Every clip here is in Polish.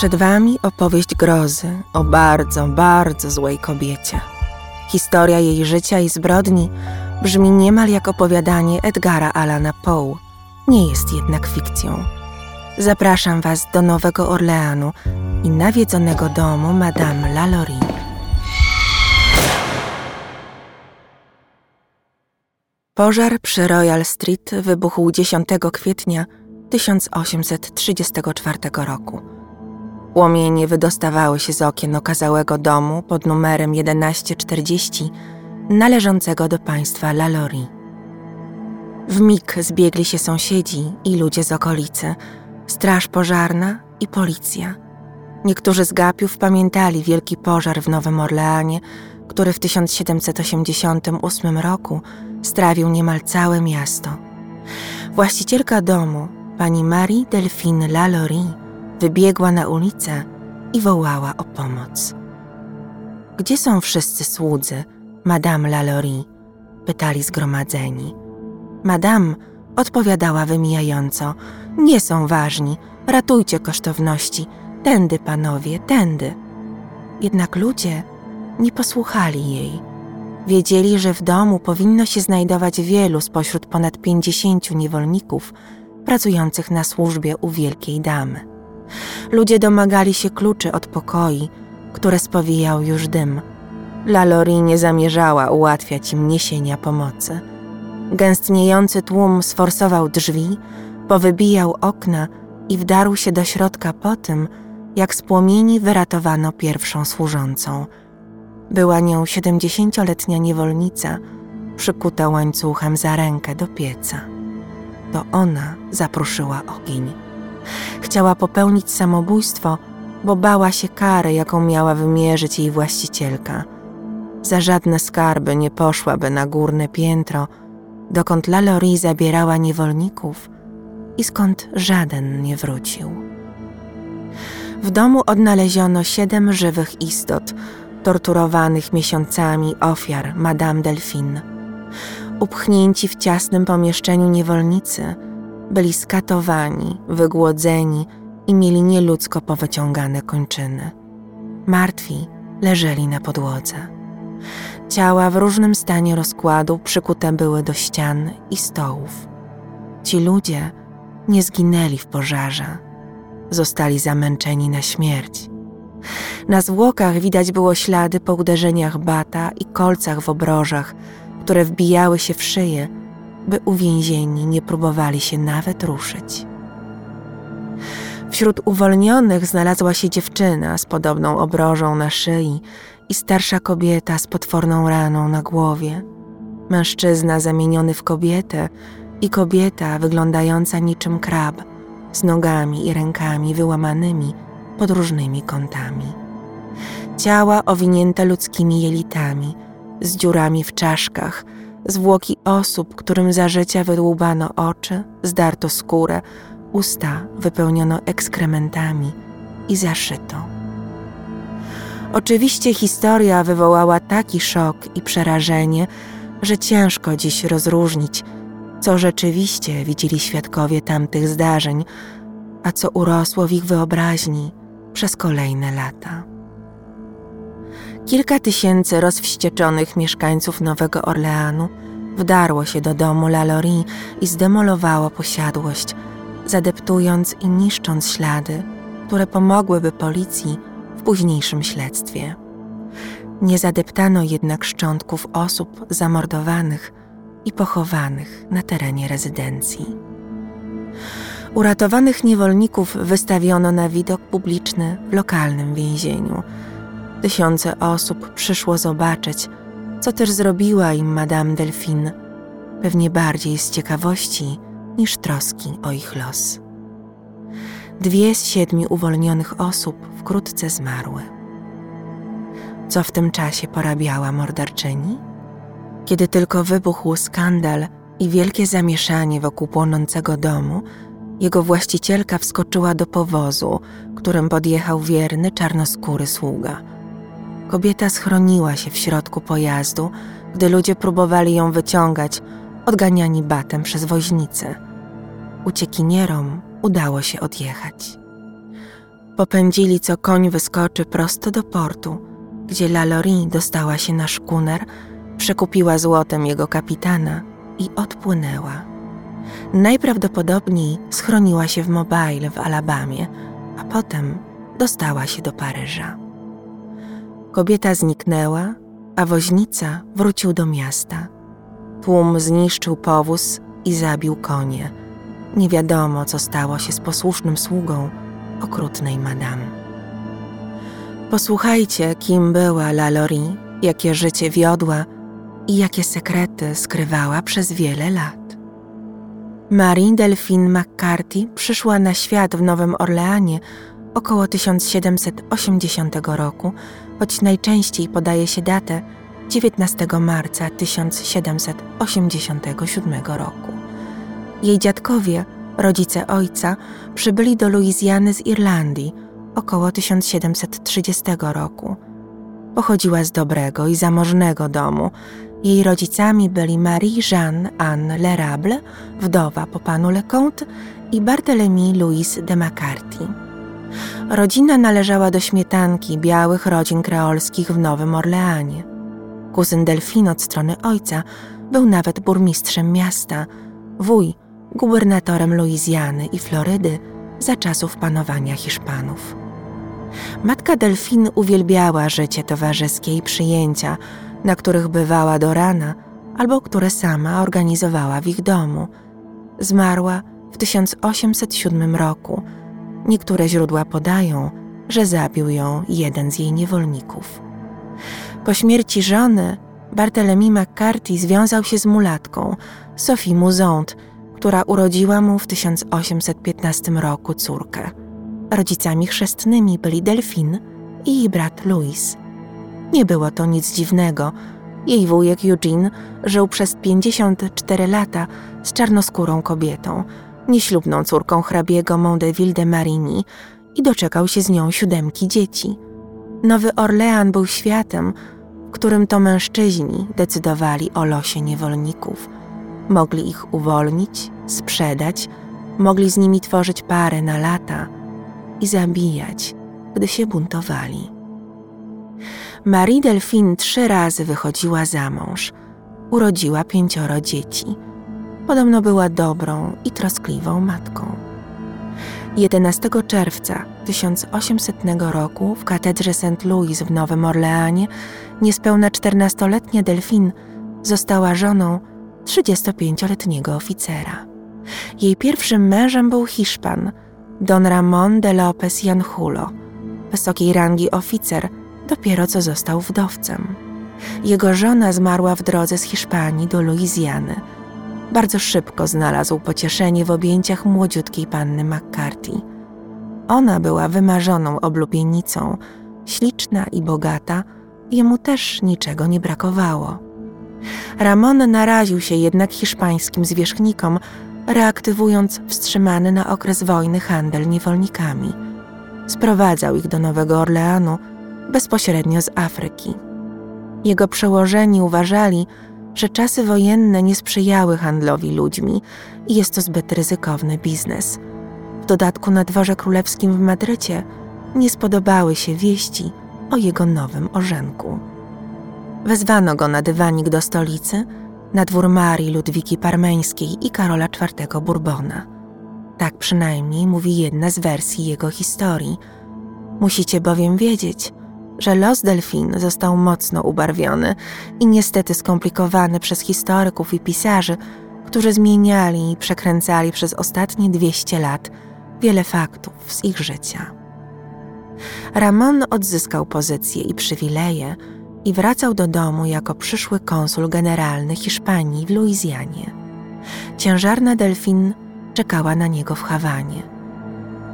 Przed wami opowieść grozy o bardzo, bardzo złej kobiecie. Historia jej życia i zbrodni brzmi niemal jak opowiadanie Edgara Alana Poe. Nie jest jednak fikcją. Zapraszam was do Nowego Orleanu i nawiedzonego domu Madame Lalaurie. Pożar przy Royal Street wybuchł 10 kwietnia 1834 roku. Płomienie wydostawały się z okien okazałego domu pod numerem 1140 należącego do państwa Lalaurie. W mig zbiegli się sąsiedzi i ludzie z okolicy, straż pożarna i policja. Niektórzy z gapiów pamiętali wielki pożar w Nowym Orleanie, który w 1788 roku strawił niemal całe miasto. Właścicielka domu, pani Marie Delphine Lalaurie, wybiegła na ulicę i wołała o pomoc. Gdzie są wszyscy słudzy, Madame Lalaurie? pytali zgromadzeni. Madame odpowiadała wymijająco: Nie są ważni, ratujcie kosztowności, tędy panowie, tędy. Jednak ludzie nie posłuchali jej. Wiedzieli, że w domu powinno się znajdować wielu spośród ponad pięćdziesięciu niewolników pracujących na służbie u wielkiej damy. Ludzie domagali się kluczy od pokoi, które spowijał już dym. Lalori nie zamierzała ułatwiać im niesienia pomocy. Gęstniejący tłum sforsował drzwi, powybijał okna i wdarł się do środka po tym, jak z płomieni wyratowano pierwszą służącą. Była nią siedemdziesięcioletnia niewolnica, przykuta łańcuchem za rękę do pieca. To ona zapruszyła ogień. Chciała popełnić samobójstwo, bo bała się kary, jaką miała wymierzyć jej właścicielka. Za żadne skarby nie poszłaby na górne piętro, dokąd Lalaurie zabierała niewolników i skąd żaden nie wrócił. W domu odnaleziono siedem żywych istot, torturowanych miesiącami ofiar Madame Delphine. Upchnięci w ciasnym pomieszczeniu niewolnicy byli skatowani, wygłodzeni i mieli nieludzko powyciągane kończyny. Martwi leżeli na podłodze. Ciała w różnym stanie rozkładu przykute były do ścian i stołów. Ci ludzie nie zginęli w pożarze, zostali zamęczeni na śmierć. Na zwłokach widać było ślady po uderzeniach bata i kolcach w obrożach, które wbijały się w szyję, by uwięzieni nie próbowali się nawet ruszyć. Wśród uwolnionych znalazła się dziewczyna z podobną obrożą na szyi i starsza kobieta z potworną raną na głowie. Mężczyzna zamieniony w kobietę i kobieta wyglądająca niczym krab, z nogami i rękami wyłamanymi pod różnymi kątami. Ciała owinięte ludzkimi jelitami, z dziurami w czaszkach, zwłoki osób, którym za życia wydłubano oczy, zdarto skórę, usta wypełniono ekskrementami i zaszyto. Oczywiście historia wywołała taki szok i przerażenie, że ciężko dziś rozróżnić, co rzeczywiście widzieli świadkowie tamtych zdarzeń, a co urosło w ich wyobraźni przez kolejne lata. Kilka tysięcy rozwścieczonych mieszkańców Nowego Orleanu wdarło się do domu Lalaurie i zdemolowało posiadłość, zadeptując i niszcząc ślady, które pomogłyby policji w późniejszym śledztwie. Nie zadeptano jednak szczątków osób zamordowanych i pochowanych na terenie rezydencji. Uratowanych niewolników wystawiono na widok publiczny w lokalnym więzieniu. Tysiące osób przyszło zobaczyć, co też zrobiła im Madame Delphine, pewnie bardziej z ciekawości niż troski o ich los. Dwie z siedmiu uwolnionych osób wkrótce zmarły. Co w tym czasie porabiała morderczyni? Kiedy tylko wybuchł skandal i wielkie zamieszanie wokół płonącego domu, jego właścicielka wskoczyła do powozu, którym podjechał wierny czarnoskóry sługa. Kobieta schroniła się w środku pojazdu, gdy ludzie próbowali ją wyciągać, odganiani batem przez woźnicę. Uciekinierom udało się odjechać. popędzili co koń wyskoczy prosto do portu, gdzie Lalaurie dostała się na szkuner, przekupiła złotem jego kapitana i odpłynęła. Najprawdopodobniej schroniła się w Mobile w Alabamie, a potem dostała się do Paryża. Kobieta zniknęła, a woźnica wrócił do miasta. Tłum zniszczył powóz i zabił konie. Nie wiadomo, co stało się z posłusznym sługą okrutnej madame. Posłuchajcie, kim była Lalaurie, jakie życie wiodła i jakie sekrety skrywała przez wiele lat. Marie Delphine McCarthy przyszła na świat w Nowym Orleanie około 1780 roku, choć najczęściej podaje się datę 19 marca 1787 roku. Jej dziadkowie, rodzice ojca, przybyli do Luizjany z Irlandii około 1730 roku. Pochodziła z dobrego i zamożnego domu. Jej rodzicami byli Marie-Jeanne Anne Lerable, wdowa po panu Leconte i Barthélemy Louis de McCarthy. Rodzina należała do śmietanki białych rodzin kreolskich w Nowym Orleanie. Kuzyn Delfin od strony ojca był nawet burmistrzem miasta, wuj gubernatorem Luizjany i Florydy za czasów panowania Hiszpanów. Matka Delfin uwielbiała życie towarzyskie i przyjęcia, na których bywała do rana albo które sama organizowała w ich domu. Zmarła w 1807 roku. Niektóre źródła podają, że zabił ją jeden z jej niewolników. Po śmierci żony Barthélemy McCarthy związał się z mulatką Sophie Mouzont, która urodziła mu w 1815 roku córkę. Rodzicami chrzestnymi byli Delphine i jej brat Louis. Nie było to nic dziwnego. Jej wujek Eugene żył przez 54 lata z czarnoskórą kobietą, nieślubną córką hrabiego Mondeville de Marigny i doczekał się z nią siódemki dzieci. Nowy Orlean był światem, w którym to mężczyźni decydowali o losie niewolników. Mogli ich uwolnić, sprzedać, mogli z nimi tworzyć pary na lata i zabijać, gdy się buntowali. Marie Delphine trzy razy wychodziła za mąż. Urodziła pięcioro dzieci. Podobno była dobrą i troskliwą matką. 11 czerwca 1800 roku w katedrze St. Louis w Nowym Orleanie niespełna 14-letnia Delphine została żoną 35-letniego oficera. Jej pierwszym mężem był Hiszpan, Don Ramon de López Janjulo, wysokiej rangi oficer, dopiero co został wdowcem. Jego żona zmarła w drodze z Hiszpanii do Luizjany. Bardzo szybko znalazł pocieszenie w objęciach młodziutkiej panny McCarthy. Ona była wymarzoną oblubienicą, śliczna i bogata, jemu też niczego nie brakowało. Ramon naraził się jednak hiszpańskim zwierzchnikom, reaktywując wstrzymany na okres wojny handel niewolnikami. Sprowadzał ich do Nowego Orleanu bezpośrednio z Afryki. Jego przełożeni uważali, że czasy wojenne nie sprzyjały handlowi ludźmi i jest to zbyt ryzykowny biznes. W dodatku na dworze królewskim w Madrycie nie spodobały się wieści o jego nowym orzenku. Wezwano go na dywanik do stolicy, na dwór Marii Ludwiki Parmeńskiej i Karola IV Bourbona. Tak przynajmniej mówi jedna z wersji jego historii. Musicie bowiem wiedzieć, że los Delfin został mocno ubarwiony i niestety skomplikowany przez historyków i pisarzy, którzy zmieniali i przekręcali przez ostatnie 200 lat wiele faktów z ich życia. Ramon odzyskał pozycje i przywileje i wracał do domu jako przyszły konsul generalny Hiszpanii w Luizjanie. Ciężarna Delfin czekała na niego w Hawanie.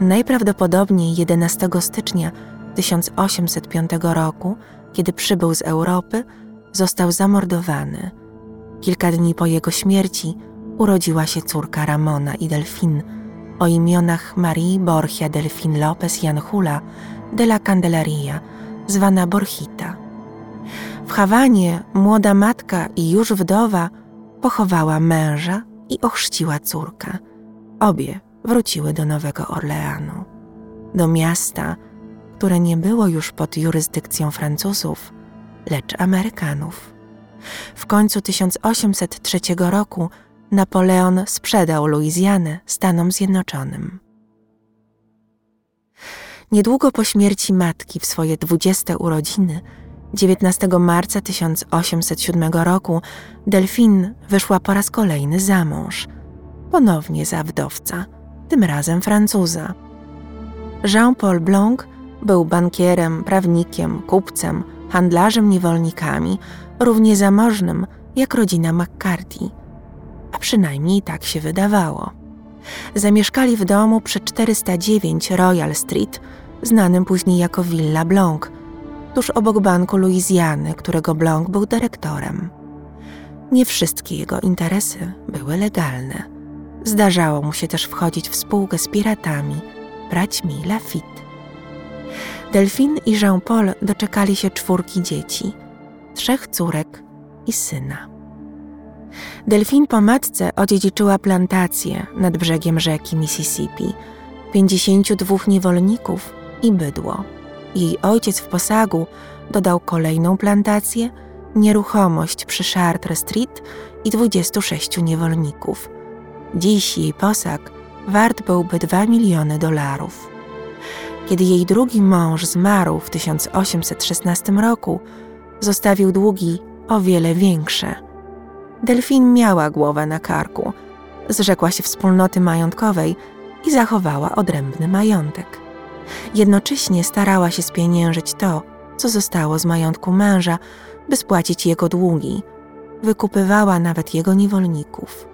Najprawdopodobniej 11 stycznia 1805 roku, kiedy przybył z Europy, został zamordowany. Kilka dni po jego śmierci urodziła się córka Ramona i Delfin o imionach Marii Borgia Delfin López Janjula de la Candelaria, zwana Borchita. W Hawanie młoda matka i już wdowa pochowała męża i ochrzciła córkę. Obie wróciły do Nowego Orleanu. do miasta, które nie było już pod jurysdykcją Francuzów, lecz Amerykanów. W końcu 1803 roku Napoleon sprzedał Luizjanę Stanom Zjednoczonym. Niedługo po śmierci matki w swoje dwudzieste urodziny, 19 marca 1807 roku, Delphine wyszła po raz kolejny za mąż, ponownie za wdowca, tym razem Francuza. Jean-Paul Blanc był bankierem, prawnikiem, kupcem, handlarzem niewolnikami, równie zamożnym jak rodzina McCarthy. A przynajmniej tak się wydawało. Zamieszkali w domu przy 409 Royal Street, znanym później jako Villa Blanc, tuż obok banku Luizjany, którego Blanc był dyrektorem. Nie wszystkie jego interesy były legalne. Zdarzało mu się też wchodzić w spółkę z piratami, braćmi Lafitte. Delphine i Jean-Paul doczekali się czwórki dzieci, trzech córek i syna. Delphine po matce odziedziczyła plantację nad brzegiem rzeki Mississippi, 52 niewolników i bydło. Jej ojciec w posagu dodał kolejną plantację, nieruchomość przy Chartres Street i 26 niewolników. Dziś jej posag wart byłby 2 miliony dolarów. Kiedy jej drugi mąż zmarł w 1816 roku, zostawił długi o wiele większe. Delfin miała głowę na karku, zrzekła się wspólnoty majątkowej i zachowała odrębny majątek. Jednocześnie starała się spieniężyć to, co zostało z majątku męża, by spłacić jego długi. Wykupywała nawet jego niewolników.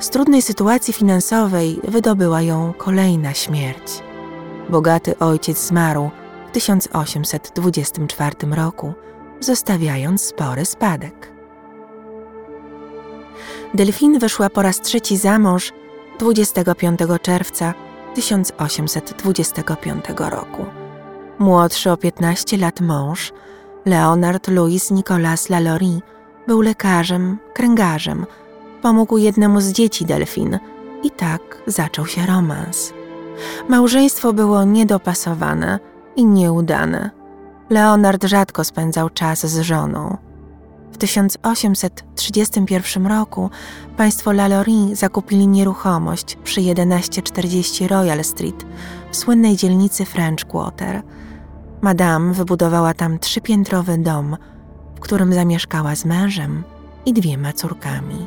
Z trudnej sytuacji finansowej wydobyła ją kolejna śmierć. Bogaty ojciec zmarł w 1824 roku, zostawiając spory spadek. Delfin wyszła po raz trzeci za mąż 25 czerwca 1825 roku. Młodszy o 15 lat mąż, Leonard Louis Nicolas Lalaurie, był lekarzem, kręgarzem. Pomógł jednemu z dzieci Delfin i tak zaczął się romans. Małżeństwo było niedopasowane i nieudane. Leonard rzadko spędzał czas z żoną. W 1831 roku państwo Lalaurie zakupili nieruchomość przy 1140 Royal Street w słynnej dzielnicy French Quarter. Madame wybudowała tam trzypiętrowy dom, w którym zamieszkała z mężem i dwiema córkami.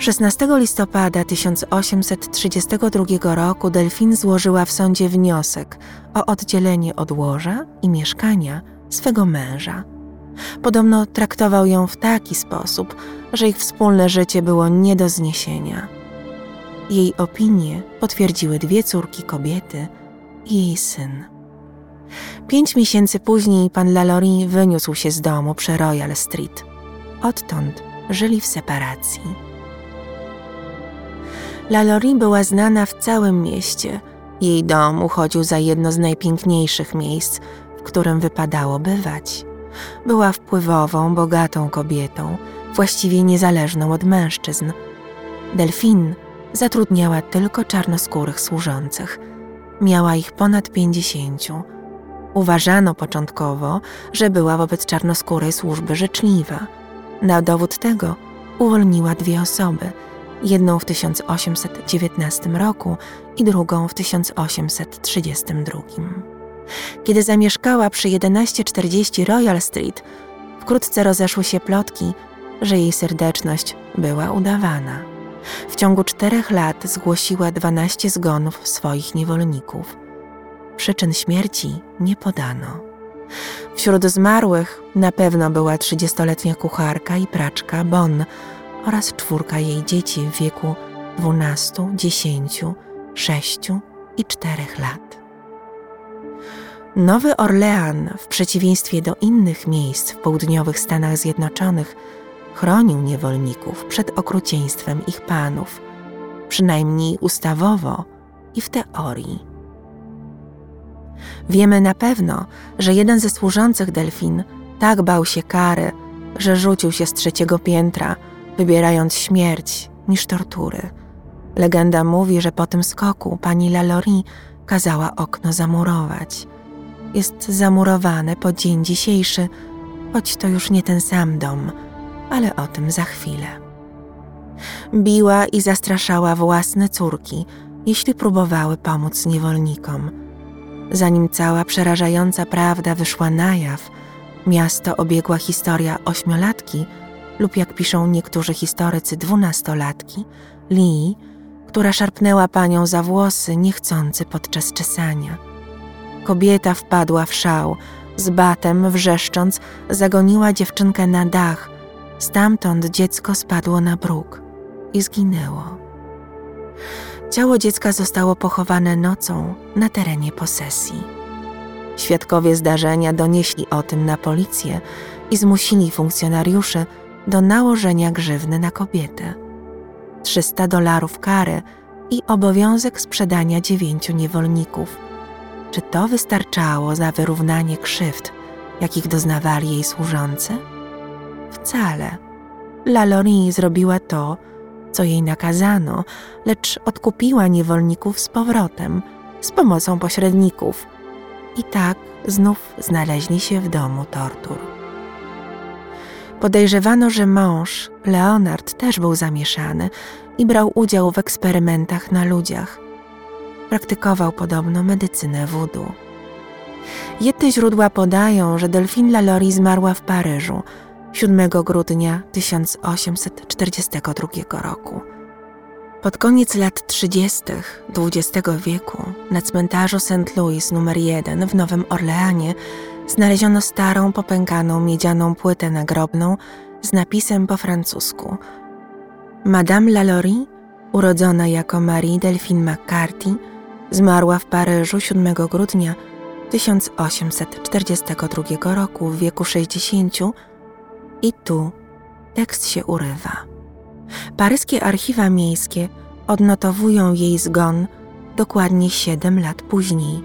16 listopada 1832 roku Delfin złożyła w sądzie wniosek o oddzielenie od łoża i mieszkania swego męża. Podobno traktował ją w taki sposób, że ich wspólne życie było nie do zniesienia. Jej opinię potwierdziły dwie córki kobiety i jej syn. Pięć miesięcy później pan Lalaurie wyniósł się z domu przy Royal Street. Odtąd żyli w separacji. Lalaurie była znana w całym mieście. Jej dom uchodził za jedno z najpiękniejszych miejsc, w którym wypadało bywać. Była wpływową, bogatą kobietą, właściwie niezależną od mężczyzn. Delfin zatrudniała tylko czarnoskórych służących. Miała ich ponad pięćdziesięciu. Uważano początkowo, że była wobec czarnoskórej służby życzliwa. Na dowód tego uwolniła dwie osoby, jedną w 1819 roku i drugą w 1832. Kiedy zamieszkała przy 1140 Royal Street, wkrótce rozeszły się plotki, że jej serdeczność była udawana. W ciągu czterech lat zgłosiła 12 zgonów swoich niewolników. Przyczyn śmierci nie podano. Wśród zmarłych na pewno była 30-letnia kucharka i praczka Bon oraz czwórka jej dzieci w wieku 12, 10, 6 i 4 lat. Nowy Orlean, w przeciwieństwie do innych miejsc w południowych Stanach Zjednoczonych, chronił niewolników przed okrucieństwem ich panów, przynajmniej ustawowo i w teorii. Wiemy na pewno, że jeden ze służących delfin tak bał się kary, że rzucił się z trzeciego piętra, wybierając śmierć niż tortury. Legenda mówi, że po tym skoku pani Lalaurie kazała okno zamurować. Jest zamurowane po dzień dzisiejszy, choć to już nie ten sam dom, ale o tym za chwilę. Biła i zastraszała własne córki, jeśli próbowały pomóc niewolnikom. Zanim cała przerażająca prawda wyszła na jaw, miasto obiegła historia ośmiolatki lub jak piszą niektórzy historycy dwunastolatki, Lee, która szarpnęła panią za włosy niechcący podczas czesania. Kobieta wpadła w szał, z batem wrzeszcząc zagoniła dziewczynkę na dach, stamtąd dziecko spadło na bruk i zginęło. Ciało dziecka zostało pochowane nocą na terenie posesji. Świadkowie zdarzenia donieśli o tym na policję i zmusili funkcjonariuszy do nałożenia grzywny na kobietę. 300 dolarów kary i obowiązek sprzedania dziewięciu niewolników. Czy to wystarczało za wyrównanie krzywd, jakich doznawali jej służący? Wcale. Lalaurie zrobiła to, co jej nakazano, lecz odkupiła niewolników z powrotem, z pomocą pośredników. I tak znów znaleźli się w domu tortur. Podejrzewano, że mąż, Leonard, też był zamieszany i brał udział w eksperymentach na ludziach. Praktykował podobno medycynę voodoo. Jedne źródła podają, że Delphine Lalaurie zmarła w Paryżu 7 grudnia 1842 roku. Pod koniec lat 30. XX wieku na cmentarzu St. Louis nr 1 w Nowym Orleanie znaleziono starą, popękaną miedzianą płytę nagrobną z napisem po francusku. Madame Lalaurie, urodzona jako Marie Delphine McCarthy, zmarła w Paryżu 7 grudnia 1842 roku w wieku 60 i tu tekst się urywa. Paryskie archiwa miejskie odnotowują jej zgon dokładnie 7 lat później.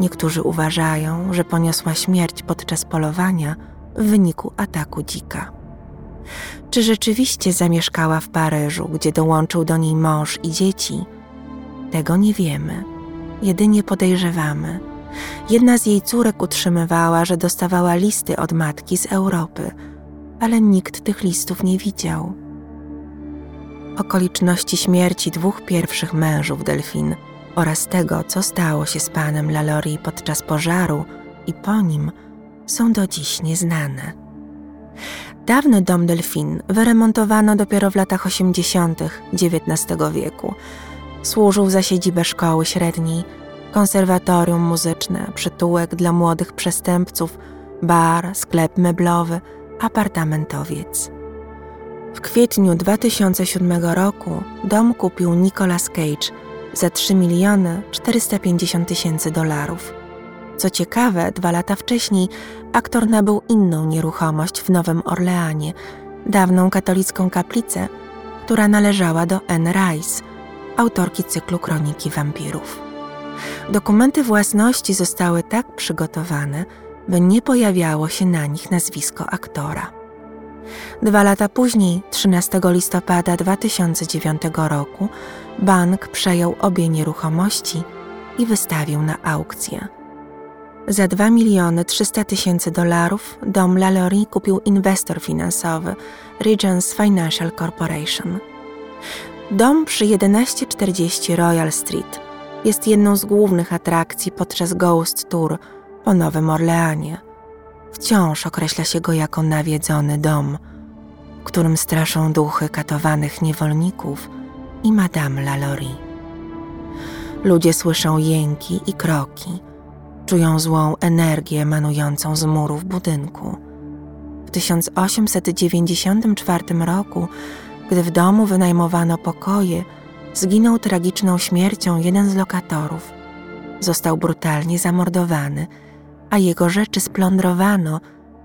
Niektórzy uważają, że poniosła śmierć podczas polowania w wyniku ataku dzika. Czy rzeczywiście zamieszkała w Paryżu, gdzie dołączył do niej mąż i dzieci? Tego nie wiemy, jedynie podejrzewamy. Jedna z jej córek utrzymywała, że dostawała listy od matki z Europy, ale nikt tych listów nie widział. Okoliczności śmierci dwóch pierwszych mężów Delfin oraz tego, co stało się z panem Lalaurie podczas pożaru i po nim, są do dziś nieznane. Dawny dom Delfin wyremontowano dopiero w latach 80. XIX wieku. Służył za siedzibę szkoły średniej, konserwatorium muzyczne, przytułek dla młodych przestępców, bar, sklep meblowy, apartamentowiec. W kwietniu 2007 roku dom kupił Nicolas Cage za 3 miliony 450 tysięcy dolarów. Co ciekawe, dwa lata wcześniej aktor nabył inną nieruchomość w Nowym Orleanie, dawną katolicką kaplicę, która należała do Anne Rice, autorki cyklu Kroniki Wampirów. Dokumenty własności zostały tak przygotowane, by nie pojawiało się na nich nazwisko aktora. Dwa lata później, 13 listopada 2009 roku, bank przejął obie nieruchomości i wystawił na aukcję. Za 2 miliony 300 tysięcy dolarów dom Lalaurie kupił inwestor finansowy Regents Financial Corporation. Dom przy 1140 Royal Street jest jedną z głównych atrakcji podczas Ghost Tour po Nowym Orleanie. Wciąż określa się go jako nawiedzony dom, w którym straszą duchy katowanych niewolników i Madame Lalaurie. Ludzie słyszą jęki i kroki, czują złą energię emanującą z murów budynku. W 1894 roku, gdy w domu wynajmowano pokoje, zginął tragiczną śmiercią jeden z lokatorów. Został brutalnie zamordowany, a jego rzeczy splądrowano,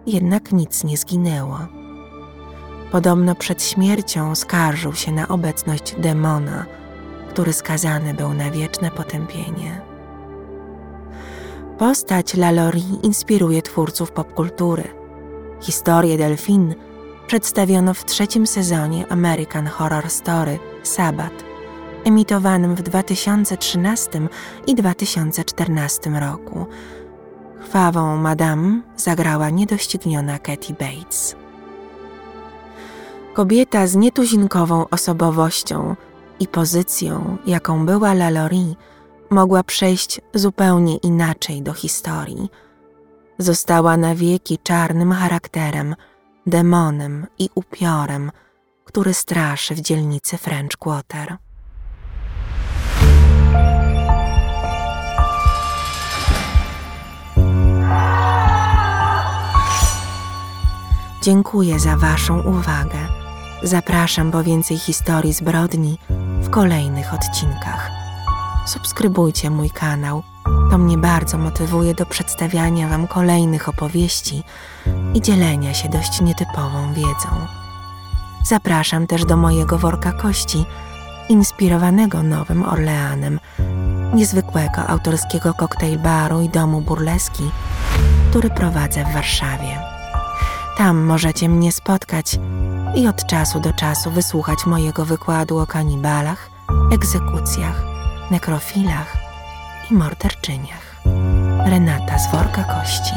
jednak nic nie zginęło. Podobno przed śmiercią skarżył się na obecność demona, który skazany był na wieczne potępienie. Postać Lalaurie inspiruje twórców popkultury. Historię Delfin przedstawiono w trzecim sezonie American Horror Story Sabat emitowanym w 2013 i 2014 roku. Krwawą Madame zagrała niedościgniona Katie Bates. Kobieta z nietuzinkową osobowością i pozycją, jaką była Lalaurie, mogła przejść zupełnie inaczej do historii. Została na wieki czarnym charakterem, demonem i upiorem, który straszy w dzielnicy French Quarter. Dziękuję za Waszą uwagę. Zapraszam po więcej historii zbrodni w kolejnych odcinkach. Subskrybujcie mój kanał. To mnie bardzo motywuje do przedstawiania Wam kolejnych opowieści i dzielenia się dość nietypową wiedzą. Zapraszam też do mojego worka kości, inspirowanego Nowym Orleanem, niezwykłego autorskiego koktajl baru i domu burleski, który prowadzę w Warszawie. Tam możecie mnie spotkać i od czasu do czasu wysłuchać mojego wykładu o kanibalach, egzekucjach, nekrofilach i morderczyniach. Renata z worka kości.